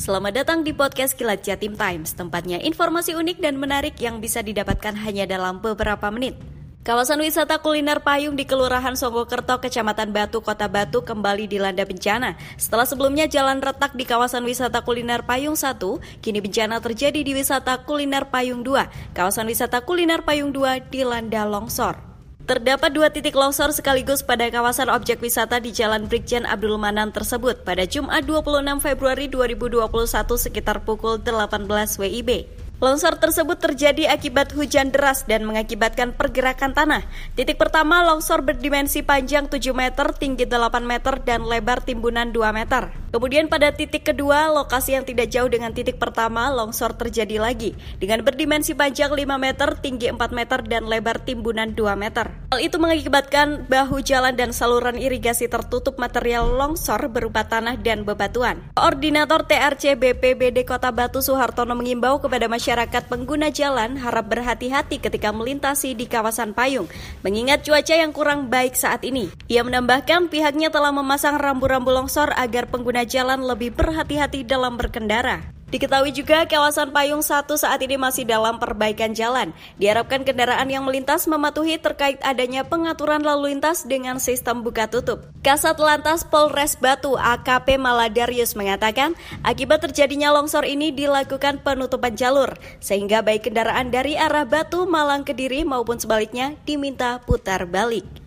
Selamat datang di podcast Kilat Jatim Times, tempatnya informasi unik dan menarik yang bisa didapatkan hanya dalam beberapa menit. Kawasan wisata kuliner payung di Kelurahan Songgokerto, Kecamatan Batu, Kota Batu kembali dilanda bencana. Setelah sebelumnya jalan retak di kawasan wisata kuliner payung 1, kini bencana terjadi di wisata kuliner payung 2. Kawasan wisata kuliner payung 2 dilanda longsor. Terdapat dua titik longsor sekaligus pada kawasan objek wisata di Jalan Brigjen Abdul Manan tersebut pada Jumat 26 Februari 2021 sekitar pukul 18 WIB. Longsor tersebut terjadi akibat hujan deras dan mengakibatkan pergerakan tanah. Titik pertama longsor berdimensi panjang 7 meter, tinggi 8 meter, dan lebar timbunan 2 meter. Kemudian pada titik kedua, lokasi yang tidak jauh dengan titik pertama, longsor terjadi lagi. Dengan berdimensi panjang 5 meter, tinggi 4 meter, dan lebar timbunan 2 meter. Hal itu mengakibatkan bahu jalan dan saluran irigasi tertutup material longsor berupa tanah dan bebatuan. Koordinator TRC BPBD Kota Batu Suhartono mengimbau kepada masyarakat pengguna jalan harap berhati-hati ketika melintasi di kawasan payung, mengingat cuaca yang kurang baik saat ini. Ia menambahkan pihaknya telah memasang rambu-rambu longsor agar pengguna jalan lebih berhati-hati dalam berkendara. Diketahui juga kawasan Payung 1 saat ini masih dalam perbaikan jalan. Diharapkan kendaraan yang melintas mematuhi terkait adanya pengaturan lalu lintas dengan sistem buka tutup. Kasat Lantas Polres Batu AKP Maladarius mengatakan, akibat terjadinya longsor ini dilakukan penutupan jalur, sehingga baik kendaraan dari arah Batu, Malang, Kediri maupun sebaliknya diminta putar balik.